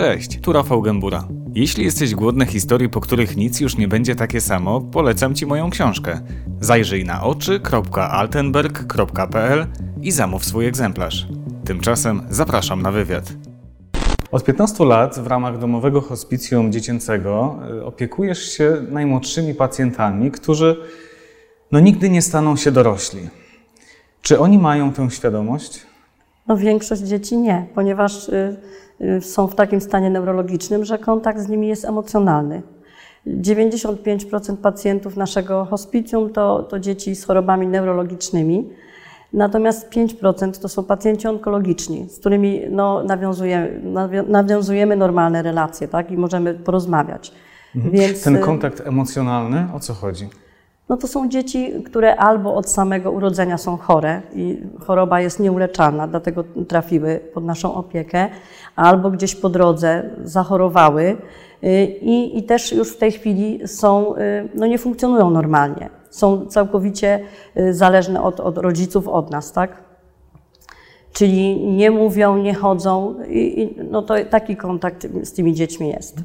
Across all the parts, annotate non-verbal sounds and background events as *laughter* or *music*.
Cześć, tu Rafał Gębura. Jeśli jesteś głodny historii, po których nic już nie będzie takie samo, polecam Ci moją książkę. Zajrzyj na oczy.altenberg.pl i zamów swój egzemplarz. Tymczasem zapraszam na wywiad. Od 15 lat w ramach domowego hospicjum dziecięcego y, opiekujesz się najmłodszymi pacjentami, którzy no, nigdy nie staną się dorośli. Czy oni mają tę świadomość? No większość dzieci nie, ponieważ y, są w takim stanie neurologicznym, że kontakt z nimi jest emocjonalny. 95% pacjentów naszego hospicjum to, to dzieci z chorobami neurologicznymi, natomiast 5% to są pacjenci onkologiczni, z którymi no, nawiązujemy, nawiązujemy normalne relacje tak? i możemy porozmawiać. Mhm. Więc, Ten y, kontakt emocjonalny, o co chodzi? No to są dzieci, które albo od samego urodzenia są chore i choroba jest nieuleczalna, dlatego trafiły pod naszą opiekę, albo gdzieś po drodze zachorowały y, i, i też już w tej chwili są, y, no nie funkcjonują normalnie. Są całkowicie y, zależne od, od rodziców, od nas, tak? Czyli nie mówią, nie chodzą i, i no to taki kontakt z tymi dziećmi jest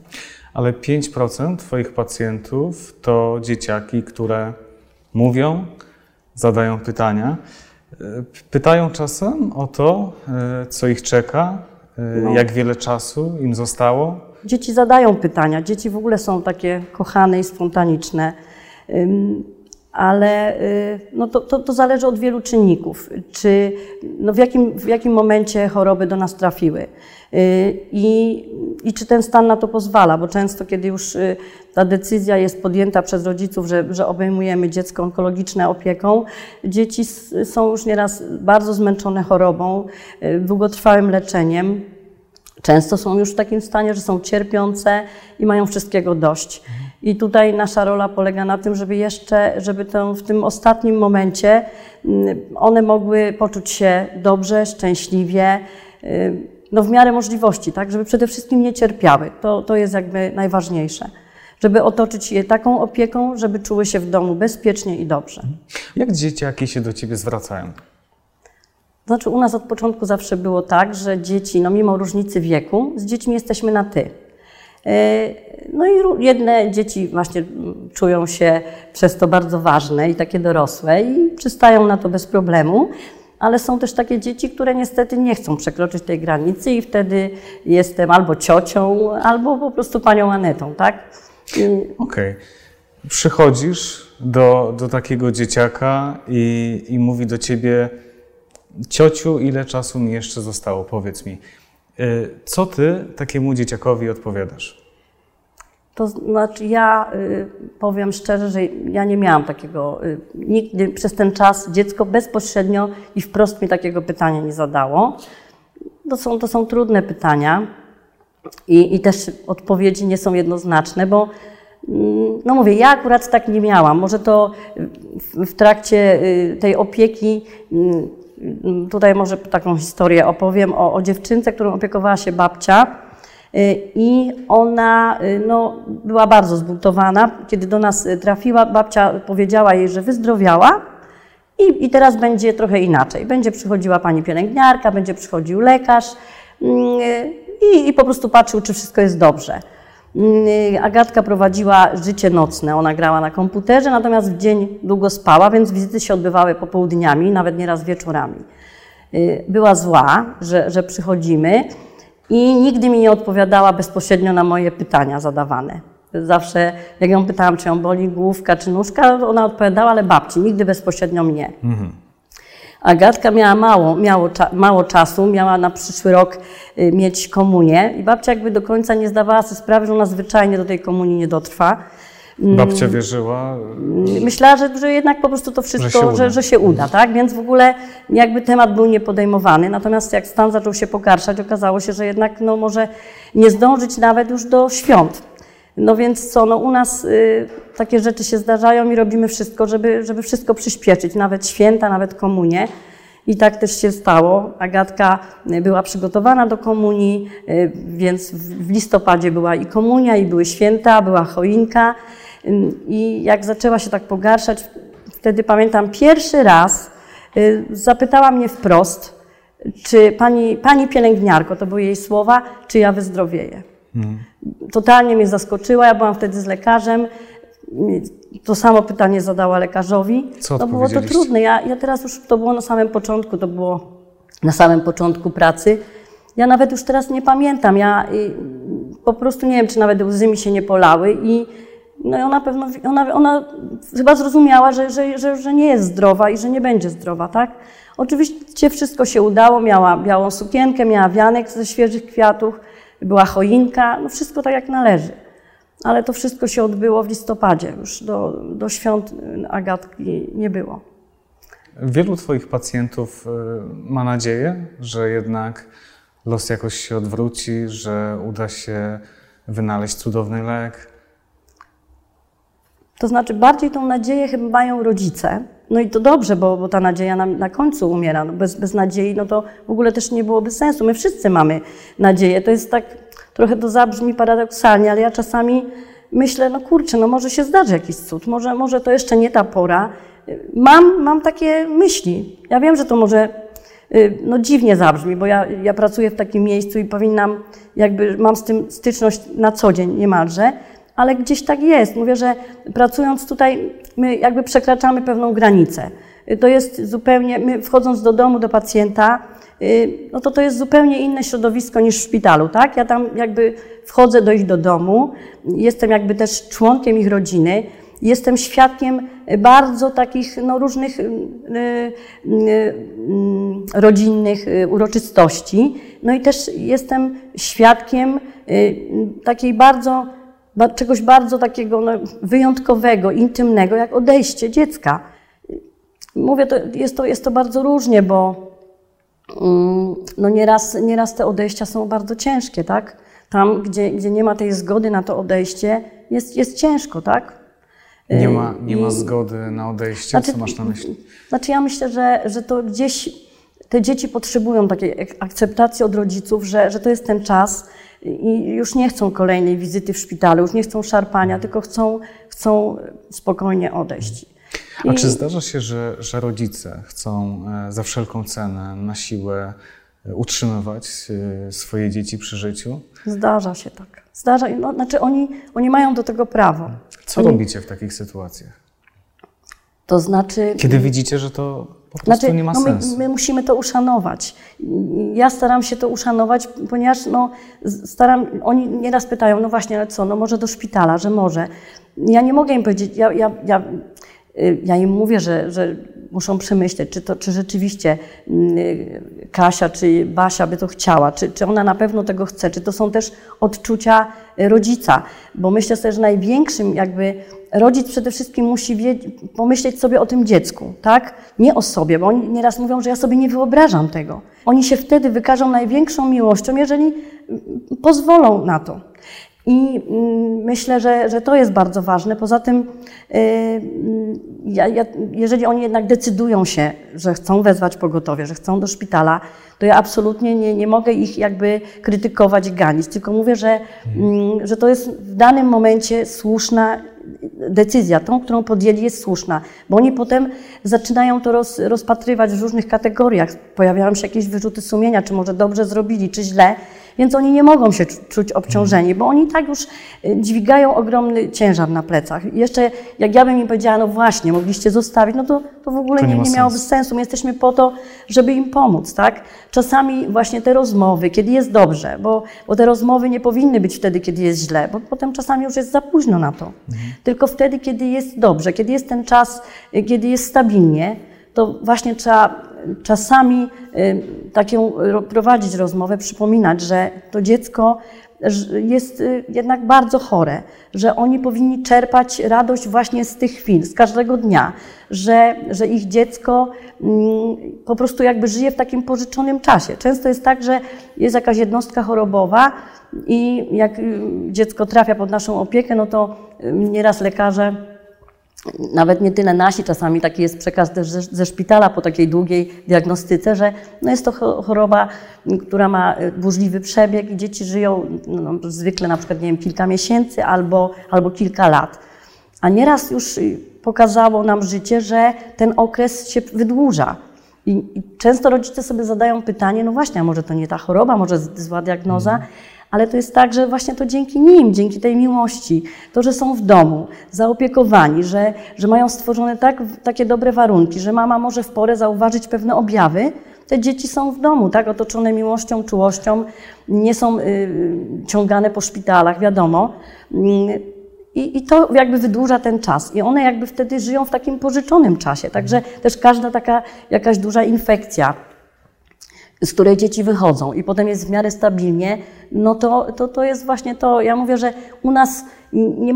ale 5% Twoich pacjentów to dzieciaki, które mówią, zadają pytania. Pytają czasem o to, e, co ich czeka, e, no. jak wiele czasu im zostało. Dzieci zadają pytania. Dzieci w ogóle są takie kochane i spontaniczne ale y, no to, to, to, zależy od wielu czynników. Czy, no w, jakim, w jakim momencie choroby do nas trafiły i, i czy ten stan na to pozwala, bo często kiedy już y, ta decyzja jest podjęta przez rodziców, że, że obejmujemy dziecko onkologiczne opieką, dzieci są już nieraz bardzo zmęczone chorobą, długotrwałym leczeniem. Często są już w takim stanie, że są cierpiące i mają wszystkiego dość. I tutaj nasza rola polega na tym, żeby jeszcze, żeby w tym ostatnim momencie mm, one mogły poczuć się dobrze, szczęśliwie, y, no w miarę możliwości, tak, żeby przede wszystkim nie cierpiały. To, to jest jakby najważniejsze. Żeby otoczyć je taką opieką, żeby czuły się w domu bezpiecznie i dobrze. Jak dzieciaki się do Ciebie zwracają? Znaczy u nas od początku zawsze było tak, że dzieci, no mimo różnicy wieku, z dziećmi jesteśmy na ty. E, no i jedne dzieci właśnie czują się przez to bardzo ważne i takie dorosłe i przystają na to bez problemu, ale są też takie dzieci, które niestety nie chcą przekroczyć tej granicy i wtedy jestem albo ciocią, albo po prostu panią Anetą, tak? Okej. Okay. Przychodzisz do, do takiego dzieciaka i, i mówi do ciebie, ciociu, ile czasu mi jeszcze zostało, powiedz mi. Y, co ty takiemu dzieciakowi odpowiadasz? To znaczy, ja y, powiem szczerze, że ja nie miałam takiego, y, nigdy przez ten czas dziecko bezpośrednio i wprost mi takiego pytania nie zadało. To są, to są trudne pytania i, i też odpowiedzi nie są jednoznaczne, bo mm, no mówię, ja akurat tak nie miałam. Może to w, w trakcie tej opieki mm, Tutaj może taką historię opowiem o, o dziewczynce, którą opiekowała się babcia. Y, I ona y, no, była bardzo zbuntowana. Kiedy do nas trafiła, babcia powiedziała jej, że wyzdrowiała i, i teraz będzie trochę inaczej. Będzie przychodziła pani pielęgniarka, będzie przychodził lekarz mm, i, i po prostu patrzył, czy wszystko jest dobrze. Mm, Agatka prowadziła życie nocne. Ona grała na komputerze, natomiast w dzień długo spała, więc wizyty się odbywały popołudniami, nawet nieraz wieczorami. Y, była zła, że, że przychodzimy i nigdy mi nie odpowiadała bezpośrednio na moje pytania zadawane. Zawsze, jak ją pytałam, czy ją boli główka, czy nóżka, ona odpowiadała, ale babci, nigdy bezpośrednio mnie. Mhm. Agatka miała mało, miało, mało czasu, miała na przyszły rok y, mieć komunię i babcia jakby do końca nie zdawała sobie sprawy, że ona zwyczajnie do tej komunii nie dotrwa. Mm. Babcia wierzyła? Myślała, że, że jednak po prostu to wszystko, że się, że, że się uda, tak? Więc w ogóle jakby temat był niepodejmowany. Natomiast jak stan zaczął się pogarszać, okazało się, że jednak no, może nie zdążyć nawet już do świąt. No więc co, no u nas y, takie rzeczy się zdarzają i robimy wszystko, żeby, żeby wszystko przyspieszyć, nawet święta, nawet komunie. I tak też się stało. Agatka y, była przygotowana do komunii, y, więc w listopadzie była i komunia, i były święta, była choinka. Y, I jak zaczęła się tak pogarszać, wtedy pamiętam pierwszy raz, zapytała mnie wprost, czy pani, pani pielęgniarko, to były jej słowa, czy ja wyzdrowieję. Totalnie mnie zaskoczyła, ja byłam wtedy z lekarzem, to samo pytanie zadała lekarzowi. Co to było to trudne. Ja, ja teraz już, to było na samym początku, to było na samym początku pracy. Ja nawet już teraz nie pamiętam, ja y, po prostu nie wiem, czy nawet łzy mi się nie polały i no i ona pewno, ona, ona chyba zrozumiała, że, że, że, że nie jest zdrowa i że nie będzie zdrowa, tak? Oczywiście wszystko się udało, miała białą sukienkę, miała wianek ze świeżych kwiatów, była choinka, no wszystko tak jak należy. Ale to wszystko się odbyło w listopadzie, już do, do świąt y, Agatki nie było. Wielu Twoich pacjentów y, ma nadzieję, że jednak los jakoś się odwróci, że uda się wynaleźć cudowny lek. To znaczy, bardziej tą nadzieję chyba mają rodzice. No i to dobrze, bo, bo ta nadzieja na, na końcu umiera. No bez, bez nadziei no to w ogóle też nie byłoby sensu. My wszyscy mamy nadzieję. To jest tak, trochę to zabrzmi paradoksalnie, ale ja czasami myślę, no kurczę, no może się zdarzy jakiś cud, może, może to jeszcze nie ta pora. Mam, mam takie myśli. Ja wiem, że to może y, no dziwnie zabrzmi, bo ja, ja pracuję w takim miejscu i powinnam, jakby mam z tym styczność na co dzień niemalże, ale gdzieś tak jest. Mówię, że pracując tutaj, my jakby przekraczamy pewną granicę. To jest zupełnie, my wchodząc do domu, do pacjenta, y, no to to jest zupełnie inne środowisko niż w szpitalu, tak? Ja tam jakby wchodzę do ich do domu, jestem jakby też członkiem ich rodziny, jestem świadkiem bardzo takich no, różnych y, y, y, rodzinnych y, uroczystości. No i też jestem świadkiem y, takiej bardzo, ba- czegoś bardzo takiego no, wyjątkowego, intymnego, jak odejście dziecka. Mówię, to jest, to jest to bardzo różnie, bo mm, no nieraz, nieraz te odejścia są bardzo ciężkie, tak? Tam, gdzie, gdzie nie ma tej zgody na to odejście, jest, jest ciężko, tak? Nie ma, nie ma zgody na odejście. Znaczy- Co masz na myśli? Znaczy ja myślę, że, że to gdzieś te dzieci potrzebują takiej ak- akceptacji od rodziców, że, że to jest ten czas i już nie chcą kolejnej wizyty w szpitalu, już nie chcą szarpania, tylko chcą, chcą spokojnie odejść. A I- czy zdarza się, że, że rodzice chcą e, za wszelką cenę, na siłę e, utrzymywać e, swoje dzieci przy życiu? Zdarza się tak. Zdarza, no, znaczy oni, oni mają do tego prawo. Co Oni- robicie w takich sytuacjach? To znaczy... Kiedy widzicie, że to po prostu Znaczy, nie ma no my, sensu? my musimy to uszanować. Ja staram się to uszanować, ponieważ no, staram, oni nieraz pytają, no właśnie, ale co, no może do szpitala, że może. Ja nie mogę im powiedzieć, ja, ja, ja, y, ja im mówię, że, że muszą przemyśleć, czy, to, czy rzeczywiście y, Kasia czy Basia by to chciała, czy, czy ona na pewno tego chce, czy to są też odczucia y, rodzica, bo myślę sobie, że największym jakby rodzic przede wszystkim musi pomyśleć sobie o tym dziecku, tak? Nie o sobie, bo oni nieraz mówią, że ja sobie nie wyobrażam tego. Oni się wtedy wykażą największą miłością, jeżeli mm, pozwolą na to. I mm, myślę, że, że to jest bardzo ważne. Poza tym, y, mm, ja, ja, jeżeli oni jednak decydują się, że chcą wezwać pogotowie, że chcą do szpitala, to ja absolutnie nie, nie mogę ich jakby krytykować, ganić, tylko mówię, że, mm, że to jest w danym momencie słuszna decyzja, tą, którą podjęli, jest słuszna, bo oni potem zaczynają to roz, rozpatrywać w różnych kategoriach. Pojawiają się jakieś wyrzuty sumienia, czy może dobrze zrobili, czy źle, więc oni nie mogą się czu- czuć obciążeni, bo oni tak już y, dźwigają ogromny ciężar na plecach. I jeszcze jak ja bym im powiedziała, no właśnie, mogliście zostawić, no to, to w ogóle To nie nie, nie miałoby sensu. sensu. My jesteśmy po to, żeby im pomóc, tak? Czasami właśnie te rozmowy, kiedy jest dobrze, bo, bo te rozmowy nie powinny być wtedy, kiedy jest źle, bo potem czasami już jest za późno na to. Tylko wtedy, kiedy jest dobrze, kiedy jest ten czas, y, kiedy jest stabilnie, to właśnie trzeba czasami taką ro- prowadzić rozmowę, przypominać, że to dziecko jest y, jednak bardzo chore, że oni powinni czerpać radość właśnie z tych chwil, z każdego dnia, że, że ich dziecko mm, po prostu jakby żyje w takim pożyczonym czasie. Często jest tak, że jest jakaś jednostka chorobowa i jak y, dziecko trafia pod naszą opiekę, no to y, nieraz lekarze nawet nie tyle nasi, czasami taki jest przekaz też ze, ze szpitala po takiej długiej diagnostyce, że no jest to cho- choroba, która ma y, burzliwy przebieg i dzieci żyją no, zwykle na przykład nie wiem, kilka miesięcy albo, albo kilka lat. A nieraz już y, pokazało nam życie, że ten okres się wydłuża. I, I, często rodzice sobie zadają pytanie, no właśnie, a może to nie ta choroba, może zła diagnoza, mm. Ale to jest tak, że właśnie to dzięki nim, dzięki tej miłości, to, że są w domu, zaopiekowani, że, że mają stworzone tak, takie dobre warunki, że mama może w porę zauważyć pewne objawy, te dzieci są w domu, tak, otoczone miłością, czułością, nie są y, ciągane po szpitalach, wiadomo. Y, i, I, to jakby wydłuża ten czas. I one jakby wtedy żyją w takim pożyczonym czasie. Także też każda taka jakaś duża infekcja, z której dzieci wychodzą i potem jest w miarę stabilnie, no to, to, to jest właśnie to. Ja mówię, że u nas nie,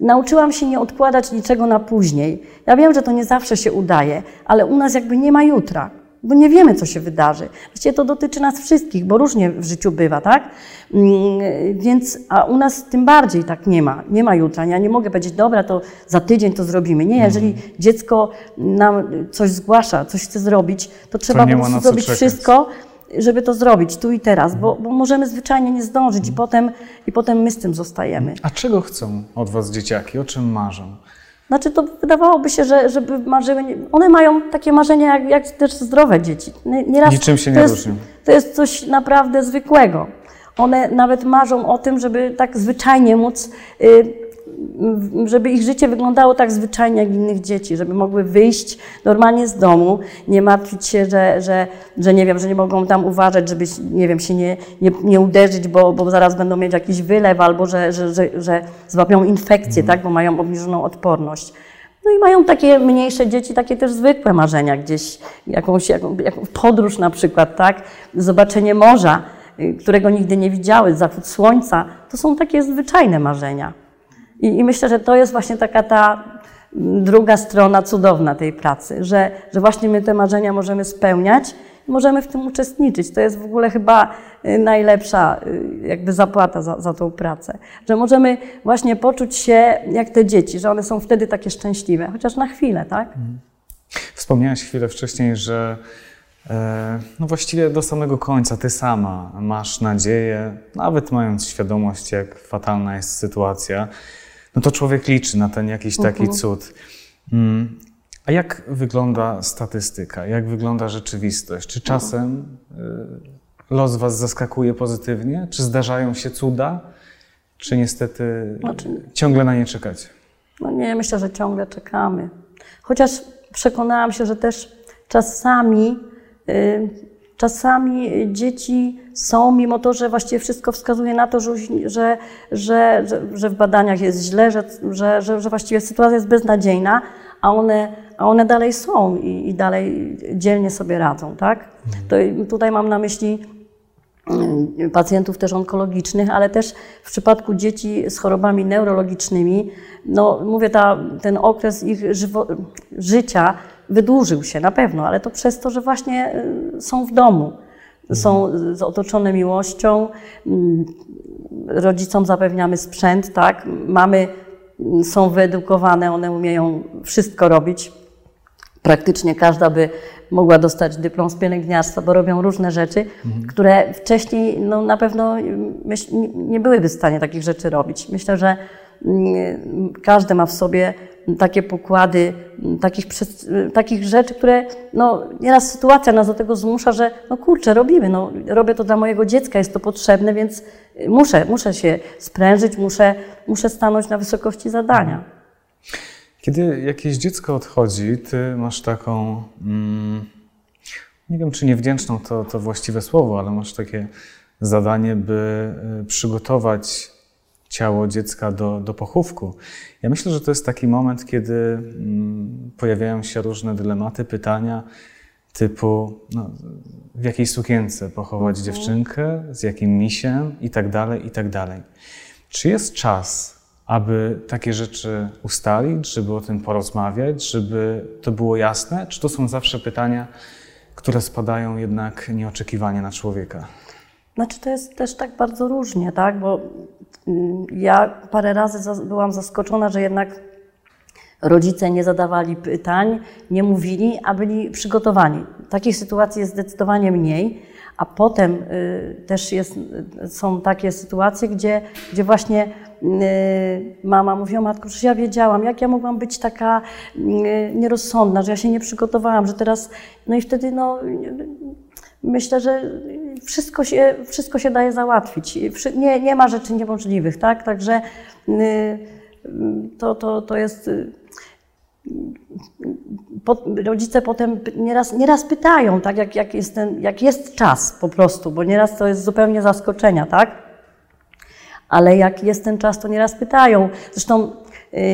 nauczyłam się nie odkładać niczego na później. Ja wiem, że to nie zawsze się udaje, ale u nas jakby nie ma jutra bo nie wiemy, co się wydarzy. Właściwie to dotyczy nas wszystkich, bo różnie w życiu bywa, tak? Mm, więc, a u nas tym bardziej tak nie ma. Nie ma jutra. Ja nie mogę powiedzieć, dobra, to za tydzień to zrobimy. Nie, jeżeli mhm. dziecko nam coś zgłasza, coś chce zrobić, to trzeba po prostu zrobić czekać. wszystko, żeby to zrobić tu i teraz, bo, bo możemy zwyczajnie nie zdążyć i potem, i potem my z tym zostajemy. A czego chcą od Was dzieciaki? O czym marzą? Znaczy to wydawałoby się, że żeby marzyły, one mają takie marzenia jak, jak też zdrowe dzieci. Nieraz Niczym się nie różnią. To jest coś naprawdę zwykłego. One nawet marzą o tym, żeby tak zwyczajnie móc y, żeby ich życie wyglądało tak zwyczajnie jak innych dzieci, żeby mogły wyjść normalnie z domu, nie martwić się, że, że, że nie wiem, że nie mogą tam uważać, żeby nie wiem, się nie, nie, nie uderzyć, bo, bo zaraz będą mieć jakiś wylew albo że, że, że, że złapią infekcję, mhm. tak, bo mają obniżoną odporność. No i mają takie mniejsze dzieci, takie też zwykłe marzenia, gdzieś jakąś, jaką, jaką podróż na przykład, tak, zobaczenie morza, y, którego nigdy nie widziały, zachód słońca, to są takie zwyczajne marzenia. I, I, myślę, że to jest właśnie taka ta druga strona cudowna tej pracy, że, że właśnie my te marzenia możemy spełniać i możemy w tym uczestniczyć. To jest w ogóle chyba y, najlepsza y, jakby zapłata za, za tą pracę. Że możemy właśnie poczuć się jak te dzieci, że one są wtedy takie szczęśliwe, chociaż na chwilę, tak? Mhm. Wspomniałaś chwilę wcześniej, że e, no właściwie do samego końca ty sama masz nadzieję, nawet mając świadomość, jak fatalna jest sytuacja, no to człowiek liczy na ten jakiś taki uh -huh. cud. Mm. A jak wygląda statystyka? Jak wygląda rzeczywistość? Czy czasem y, los Was zaskakuje pozytywnie? Czy zdarzają się cuda? Czy niestety znaczy, ciągle na nie czekać? No nie, myślę, że ciągle czekamy. Chociaż przekonałam się, że też czasami y, Czasami dzieci są, mimo to, że właściwie wszystko wskazuje na to, że, że, że, że w badaniach jest źle, że, że, że, właściwie sytuacja jest beznadziejna, a one, a one dalej są i, i dalej dzielnie sobie radzą. Tak? To tutaj mam na myśli mm, pacjentów też onkologicznych, ale też w przypadku dzieci z chorobami neurologicznymi, no mówię, ta, ten okres ich żywo, życia wydłużył się na pewno, ale to przez to, że właśnie y, są w domu, są otoczone miłością, mm, rodzicom zapewniamy sprzęt, tak, mamy mm, są wyedukowane, one umieją wszystko robić. Praktycznie każda by mogła dostać dyplom z pielęgniarstwa, bo robią różne rzeczy, mhm. które wcześniej no, na pewno myśl, nie byłyby w stanie takich rzeczy robić. Myślę, że mm, każdy ma w sobie takie pokłady takich, takich rzeczy, które no, nieraz sytuacja nas do tego zmusza, że no kurczę, robimy, no, robię to dla mojego dziecka, jest to potrzebne, więc muszę, muszę się sprężyć, muszę, muszę stanąć na wysokości zadania. Kiedy jakieś dziecko odchodzi, ty masz taką, mm, nie wiem czy niewdzięczną to, to właściwe słowo, ale masz takie zadanie, by y, przygotować ciało dziecka do, do pochówku. Ja myślę, że to jest taki moment, kiedy mm, pojawiają się różne dylematy, pytania typu no, w jakiej sukience pochować mhm. dziewczynkę, z jakim misiem i tak dalej, i tak dalej. Czy jest czas, aby takie rzeczy ustalić, żeby o tym porozmawiać, żeby to było jasne? Czy to są zawsze pytania, które spadają jednak nieoczekiwanie na człowieka? Znaczy to jest też tak bardzo różnie, tak? Bo mm, ja parę razy byłam zaskoczona, że jednak rodzice nie zadawali pytań, nie mówili, a byli przygotowani. Takich sytuacji jest zdecydowanie mniej, a potem y, też jest, są takie sytuacje, gdzie, gdzie właśnie mama mówi, o matko, że ja wiedziałam, jak ja mogłam być taka nierozsądna, że ja się nie przygotowałam, że teraz, no i wtedy no myślę, że wszystko się, wszystko się daje załatwić. Nie, nie ma rzeczy niemożliwych, tak? Także to, to, to jest rodzice potem nieraz, nieraz pytają, tak, jak, jak, jest ten, jak jest czas po prostu, bo nieraz to jest zupełnie zaskoczenia, tak? Ale jak jest ten czas, to nieraz pytają. Zresztą, y,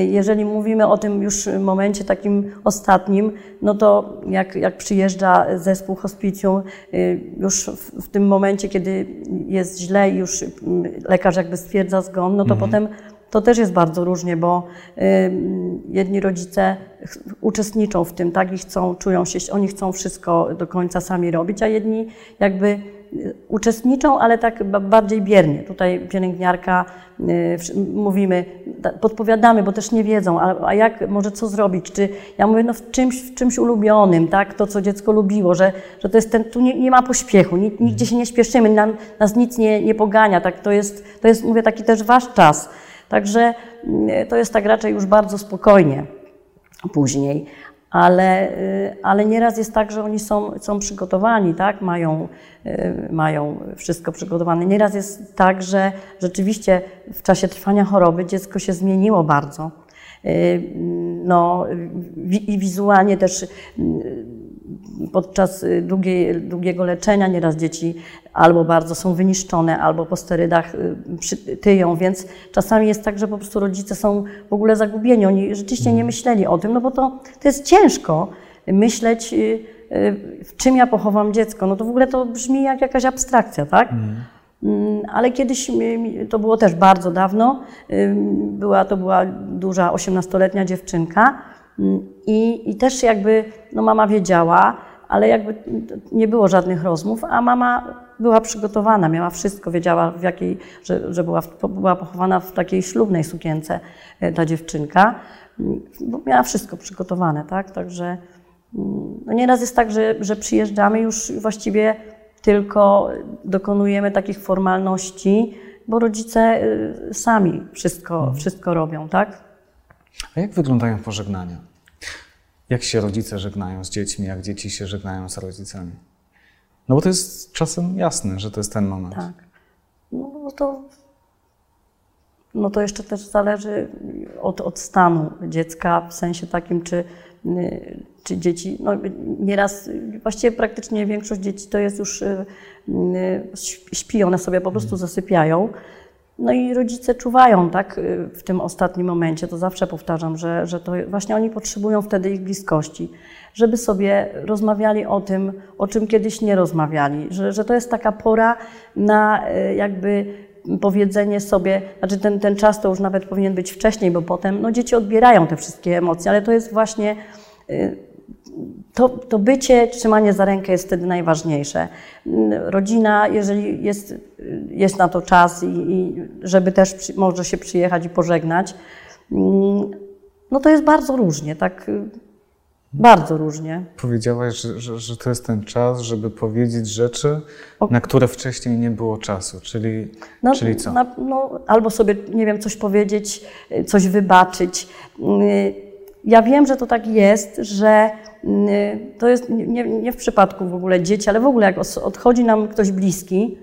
jeżeli mówimy o tym już momencie takim ostatnim, no to jak, jak przyjeżdża zespół hospicjum, y, już w, w tym momencie, kiedy jest źle i już y, lekarz jakby stwierdza zgon, no to mhm. potem to też jest bardzo różnie, bo y, jedni rodzice uczestniczą w tym, tak, i chcą, czują się, oni chcą wszystko do końca sami robić, a jedni jakby y, uczestniczą, ale tak bardziej biernie. Tutaj pielęgniarka, y, mówimy, podpowiadamy, bo też nie wiedzą, a, a, jak, może co zrobić, czy ja mówię, no w czymś, w czymś ulubionym, tak, to co dziecko lubiło, że, że to jest ten, tu nie, nie ma pośpiechu, nigdzie się nie śpieszymy, nam, nas nic nie, nie pogania, tak, to jest, to jest, mówię, taki też wasz czas, Także mm, to jest tak raczej już bardzo spokojnie później. Ale, y, ale nieraz jest tak, że oni są, są przygotowani, tak? mają, y, mają wszystko przygotowane. Nieraz jest tak, że rzeczywiście w czasie trwania choroby dziecko się zmieniło bardzo. Y, no, i wizualnie też podczas y, długiego leczenia nieraz dzieci albo bardzo są wyniszczone, albo po sterydach y, tyją, więc czasami jest tak, że po prostu rodzice są w ogóle zagubieni. Oni rzeczywiście nie myśleli o tym, no bo to, to jest ciężko myśleć, y, w czym ja pochowam dziecko. No to w ogóle to brzmi jak jakaś abstrakcja, tak? Mm. mm ale kiedyś, to było też bardzo dawno, była, to była duża 18-letnia dziewczynka, i, I też jakby no mama wiedziała, ale jakby nie było żadnych rozmów, a mama była przygotowana, miała wszystko, wiedziała w jakiej, że, że była, była pochowana w takiej ślubnej sukience e, ta dziewczynka, bo miała wszystko przygotowane, tak, także mm, no nieraz jest tak, że, że przyjeżdżamy już właściwie tylko dokonujemy takich formalności, bo rodzice e, sami wszystko, mhm. wszystko robią, tak? A jak wyglądają pożegnania? Jak się rodzice żegnają z dziećmi, jak dzieci się żegnają z rodzicami? No bo to jest czasem jasne, że to jest ten moment. Tak. No to, no to jeszcze też zależy od, od stanu dziecka, w sensie takim, czy, czy dzieci, no nieraz, właściwie praktycznie większość dzieci to jest już, y, y, śpi, one sobie po prostu zasypiają. No i rodzice czuwają, tak, w tym ostatnim momencie, to zawsze powtarzam, że, że to właśnie oni potrzebują wtedy ich bliskości, żeby sobie rozmawiali o tym, o czym kiedyś nie rozmawiali, że, że to jest taka pora na e, jakby powiedzenie sobie, znaczy ten, ten czas to już nawet powinien być wcześniej, bo potem no, dzieci odbierają te wszystkie emocje, ale to jest właśnie e, to, to bycie, trzymanie za rękę jest wtedy najważniejsze. Rodzina, jeżeli jest, jest na to czas i, i żeby też przy, może się przyjechać i pożegnać, mm, no to jest bardzo różnie, tak bardzo różnie. Powiedziałaś, że, że, że, to jest ten czas, żeby powiedzieć rzeczy, o... na które wcześniej nie było czasu, czyli, no, czyli co? Na, no, albo sobie, nie wiem, coś powiedzieć, coś wybaczyć. Ja wiem, że to tak jest, że to jest nie, nie, w przypadku w ogóle dzieci, ale w ogóle jak odchodzi nam ktoś bliski,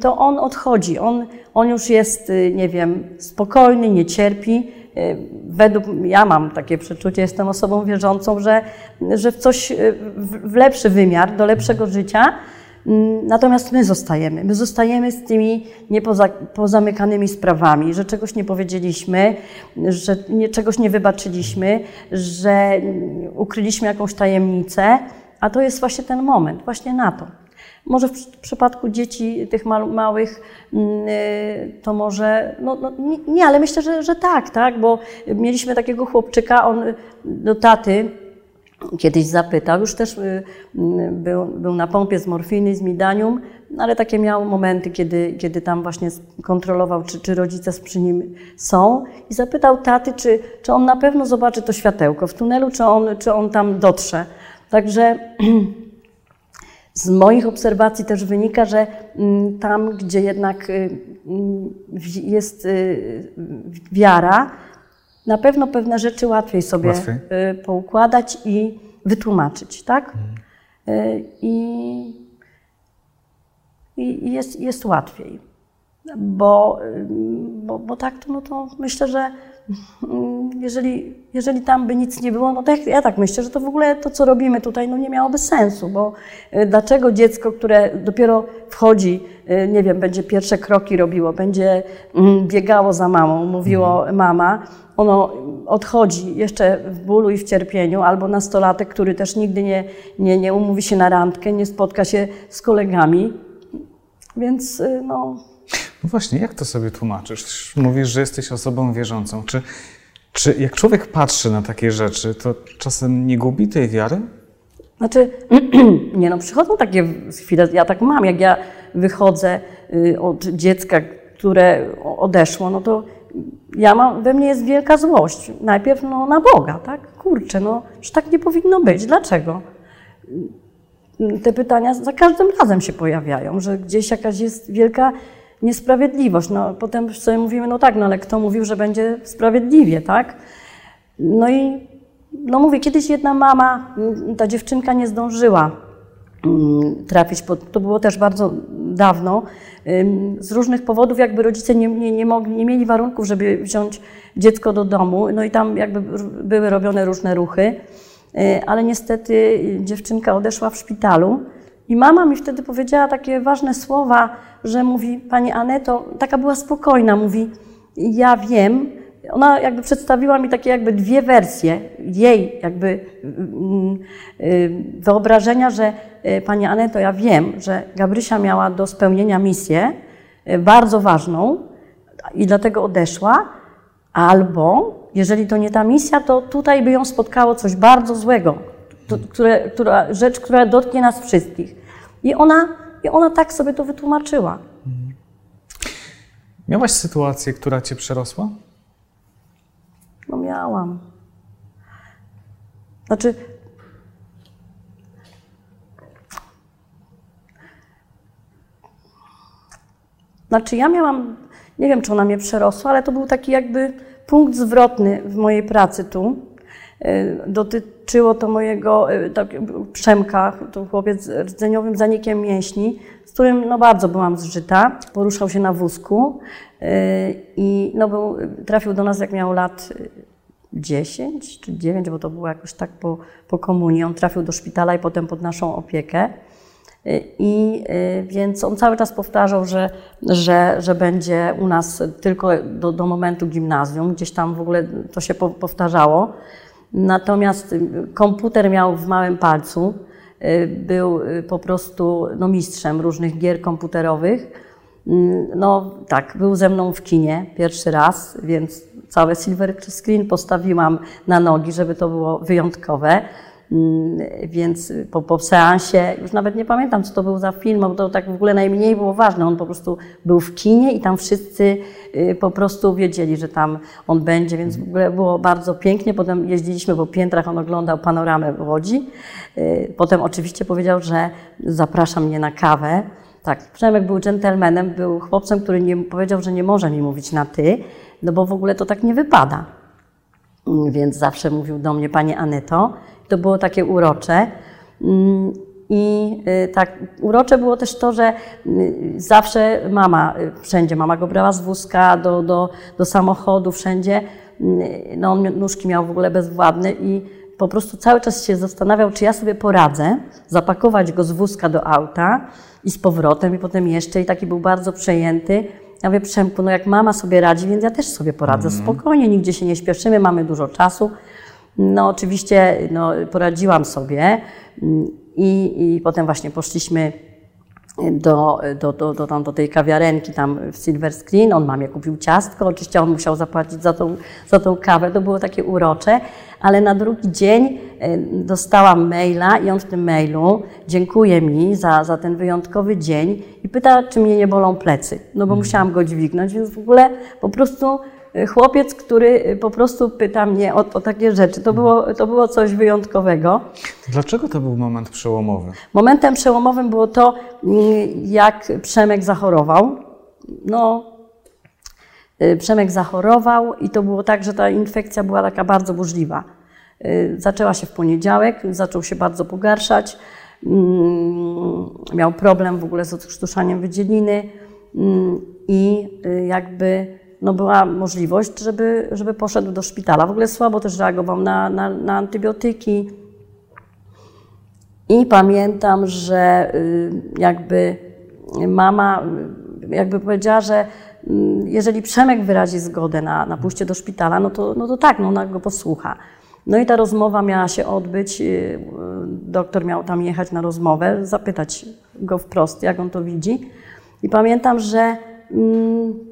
to on odchodzi. On, on już jest, y, nie wiem, spokojny, nie cierpi. Y, według, ja mam takie przeczucie, jestem osobą wierzącą, że, że w coś, y, w lepszy wymiar, do lepszego życia, Mm, natomiast my zostajemy. My zostajemy z tymi niepozamykanymi sprawami, że czegoś nie powiedzieliśmy, że nie, czegoś nie wybaczyliśmy, że ukryliśmy jakąś tajemnicę, a to jest właśnie ten moment, właśnie na to. Może w przypadku dzieci tych małych mm, y, to może, no, no nie, ale myślę, że, że tak, tak, bo mieliśmy takiego chłopczyka, on do taty kiedyś zapytał, już też y, był, był na pompie z morfiny, z midanium, ale takie miał momenty, kiedy, kiedy tam właśnie kontrolował, czy, czy rodzice przy nim są i zapytał taty, czy, czy on na pewno zobaczy to światełko w tunelu, czy on, czy on tam dotrze. Także *clears throat* z moich obserwacji też wynika, że mm, tam, gdzie jednak y, mm, jest y, wiara, na pewno pewne rzeczy łatwiej sobie Łatwiej. y, poukładać i wytłumaczyć, tak? Y, I, i jest, jest łatwiej. Bo, y, bo, bo tak to, no to myślę, że jeżeli, jeżeli tam by nic nie było, no to ja tak myślę, że to w ogóle to, co robimy tutaj, no nie miałoby sensu, bo y, dlaczego dziecko, które dopiero wchodzi, y, nie wiem, będzie pierwsze kroki robiło, będzie mm, biegało za mamą, mówiło mama, ono odchodzi jeszcze w bólu i w cierpieniu, albo nastolatek, który też nigdy nie, nie, nie umówi się na randkę, nie spotka się z kolegami, więc y, no, No właśnie, jak to sobie tłumaczysz? Mówisz, że jesteś osobą wierzącą. Czy, czy jak człowiek patrzy na takie rzeczy, to czasem nie gubi tej wiary? Znaczy, *clears throat* nie no, przychodzą takie chwile, ja tak mam, jak ja wychodzę y, od dziecka, które odeszło, no to ja mam, we mnie jest wielka złość. Najpierw no, na Boga, tak? Kurczę, no, że tak nie powinno być. Dlaczego? Te pytania za każdym razem się pojawiają, że gdzieś jakaś jest wielka niesprawiedliwość. No, potem sobie mówimy, no tak, no ale kto mówił, że będzie sprawiedliwie, tak? No i no mówię, kiedyś jedna mama, mm, ta dziewczynka nie zdążyła mm, trafić, to było też bardzo dawno, z różnych powodów jakby rodzice nie, nie, nie, mogli, nie mieli warunków, żeby wziąć dziecko do domu, no i tam jakby były robione różne ruchy, y, ale niestety y, dziewczynka odeszła w szpitalu i mama mi wtedy powiedziała takie ważne słowa, że mówi, Pani Aneto, taka była spokojna, mówi, ja wiem, ona jakby przedstawiła mi takie jakby dwie wersje jej jakby mm, y, wyobrażenia, że y, Pani Aneto, ja wiem, że Gabrysia miała do spełnienia misję y, bardzo ważną i dlatego odeszła, albo jeżeli to nie ta misja, to tutaj by ją spotkało coś bardzo złego, które, która, rzecz, która dotknie nas wszystkich. I ona, I ona tak sobie to wytłumaczyła. Miałaś sytuację, która cię przerosła? No miałam. Znaczy, znaczy ja miałam, nie wiem czy ona mnie przerosła, ale to był taki jakby punkt zwrotny w mojej pracy tu. Y, Dotyczyło to mojego y, tak, Przemka, to chłopiec rdzeniowym zanikiem mięśni, z którym no, bardzo byłam zżyta. Poruszał się na wózku y, i no, był, trafił do nas jak miał lat y, 10 czy 9, bo to było jakoś tak po, po komunii. On trafił do szpitala i potem pod naszą opiekę. I więc on cały czas powtarzał, że, że, że będzie u nas tylko do, do momentu gimnazjum. Gdzieś tam w ogóle to się po, powtarzało. Natomiast y, komputer miał w małym palcu. Y, Był y, po prostu no, mistrzem różnych gier komputerowych. Mm, No tak, był ze mną w kinie pierwszy raz, więc całe silver screen postawiłam na nogi, żeby to było wyjątkowe. Mm, Więc po, po seansie, już nawet nie pamiętam, co to był za film, bo to tak w ogóle najmniej było ważne. On po prostu był w kinie i tam wszyscy y, po prostu wiedzieli, że tam on będzie, więc w ogóle było bardzo pięknie. Potem jeździliśmy po piętrach, on oglądał panoramę w Łodzi. Y, Potem oczywiście powiedział, że zaprasza mnie na kawę. Tak, Przemek był dżentelmenem, był chłopcem, który nie, powiedział, że nie może mi mówić na ty, no bo w ogóle to tak nie wypada. Mm, Więc zawsze mówił do mnie Panie Aneto. To było takie urocze. Mm, I y, tak urocze było też to, że y, zawsze mama, y, wszędzie, mama go brała z wózka do, do, do samochodu, wszędzie. Mm, No on nóżki miał w ogóle bezwładne i po prostu cały czas się zastanawiał, czy ja sobie poradzę, zapakować go z wózka do auta i z powrotem i potem jeszcze i taki był bardzo przejęty. Ja mówię, Przemku, no jak mama sobie radzi, więc ja też sobie poradzę. Spokojnie, nigdzie się nie śpieszymy, mamy dużo czasu. No oczywiście no, poradziłam sobie mm, i, i potem właśnie poszliśmy do, do, do, do, tam, do tej kawiarenki tam w Silver Screen. On mamie kupił ciastko, oczywiście on musiał zapłacić za tą, za tą kawę, to było takie urocze, ale na drugi dzień dostałam maila i on w tym mailu dziękuję mi za, za ten wyjątkowy dzień i pyta, czy mnie nie bolą plecy, no bo musiałam go dźwignąć, więc w ogóle po prostu chłopiec, który y, po prostu pyta mnie o, o takie rzeczy. To było, to było coś wyjątkowego. Dlaczego to był moment przełomowy? Momentem przełomowym było to, mm, jak Przemek zachorował. No, y, Przemek zachorował i to było tak, że ta infekcja była taka bardzo burzliwa. Y, Zaczęła się w poniedziałek, zaczął się bardzo pogarszać. Mm, Miał problem w ogóle z odkrztuszaniem wydzieliny mm, i y, jakby no była możliwość, żeby, żeby poszedł do szpitala. W ogóle słabo też reagował na, na, na antybiotyki. I pamiętam, że y, jakby mama y, jakby powiedziała, że mm, jeżeli Przemek wyrazi zgodę na, na pójście do szpitala, no to, no to tak, no ona go posłucha. No i ta rozmowa miała się odbyć, y, doktor miał tam jechać na rozmowę, zapytać go wprost, jak on to widzi. I pamiętam, że mm,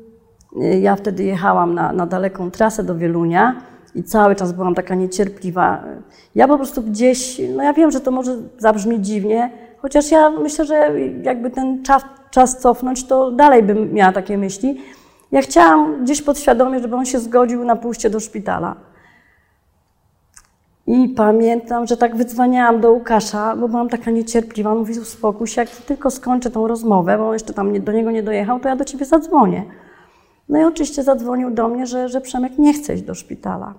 ja wtedy jechałam na, na daleką trasę do Wielunia i cały czas byłam taka niecierpliwa. Ja po prostu gdzieś, no ja wiem, że to może zabrzmi dziwnie, chociaż ja myślę, że jakby ten czas, czas cofnąć, to dalej bym miała takie myśli. Ja chciałam gdzieś podświadomie, żeby on się zgodził na pójście do szpitala. I pamiętam, że tak wydzwaniałam do Łukasza, bo byłam taka niecierpliwa. Mówi, uspokój się, jak tylko skończę tą rozmowę, bo on jeszcze tam do niego nie dojechał, to ja do ciebie zadzwonię. No i oczywiście zadzwonił do mnie, że, że Przemek nie chce iść do szpitala.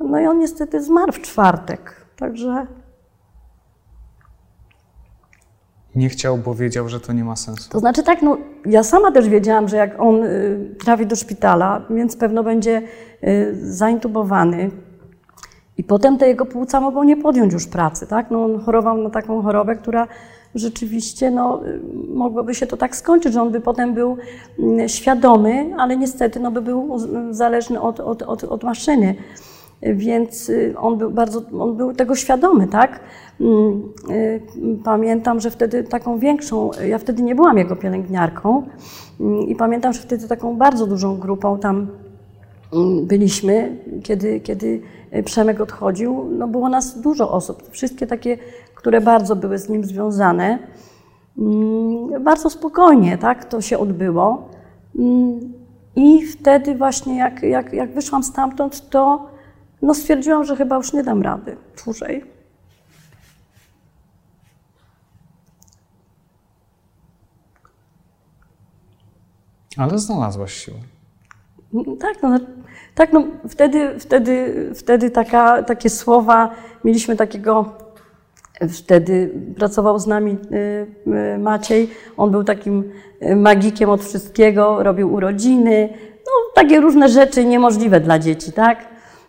No i on niestety zmarł w czwartek, także Nie chciał, bo wiedział, że to nie ma sensu. To znaczy tak, no ja sama też wiedziałam, że jak on y, trafi do szpitala, więc pewno będzie y, zaintubowany i potem te jego płuca mogą nie podjąć już pracy, tak? No on chorował na taką chorobę, która rzeczywiście, no y, mogłoby się to tak skończyć, że on by potem był mm, świadomy, ale niestety, no by był zależny od, od, od, od maszyny. Więc y, on był bardzo, on był tego świadomy, tak? Mm, y, Pamiętam, że wtedy taką większą, ja wtedy nie byłam jego pielęgniarką mm, i pamiętam, że wtedy taką bardzo dużą grupą tam byliśmy, kiedy, kiedy Przemek odchodził, no było nas dużo osób, wszystkie takie, które bardzo były z nim związane. Mm, Bardzo spokojnie, tak, to się odbyło. Mm, I wtedy właśnie jak, jak, jak wyszłam stamtąd, to no stwierdziłam, że chyba już nie dam rady dłużej. Ale znalazłaś siłę. Mm, Tak, no, tak, no wtedy, wtedy, wtedy taka, takie słowa, mieliśmy takiego, wtedy pracował z nami y, y, Maciej, on był takim y, magikiem od wszystkiego, robił urodziny, no takie różne rzeczy niemożliwe dla dzieci, tak?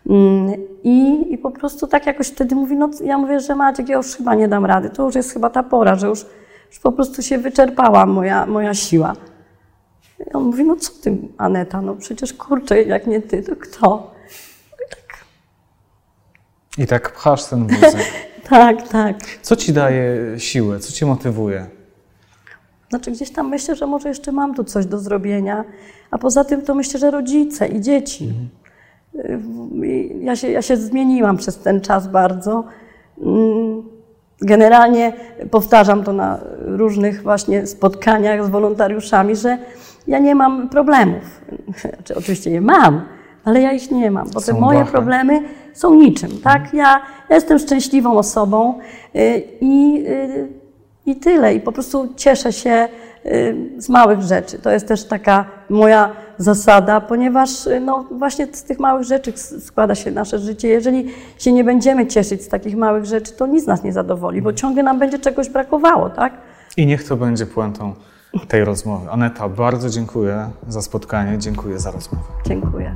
Mm, I, I po prostu tak jakoś wtedy mówi, no ja mówię, że Maciek, ja już chyba nie dam rady, to już jest chyba ta pora, że już, już po prostu się wyczerpała moja, moja siła. I on mówi, no co ty, Aneta, no przecież kurczę, jak nie ty, to kto? I tak pchasz ten wózek. *laughs* Tak, tak. Co ci daje siłę? Co cię motywuje? Znaczy gdzieś tam myślę, że może jeszcze mam tu coś do zrobienia, a poza tym to myślę, że rodzice i dzieci. Y, i Ja się, ja się zmieniłam przez ten czas bardzo. Mm, Generalnie powtarzam to na różnych właśnie spotkaniach z wolontariuszami, że ja nie mam problemów. *laughs* Znaczy, oczywiście je mam, ale ja ich nie mam, bo te moje problemy są niczym, tak? Ja, ja jestem szczęśliwą osobą y, i, y, i tyle. I po prostu cieszę się y, z małych rzeczy. To jest też taka moja zasada, ponieważ no, właśnie z tych małych rzeczy składa się nasze życie. Jeżeli się nie będziemy cieszyć z takich małych rzeczy, to nic nas nie zadowoli, bo ciągle nam będzie czegoś brakowało, tak? I niech to będzie puentą tej rozmowy. Aneta, bardzo dziękuję za spotkanie, dziękuję za rozmowę. Dziękuję.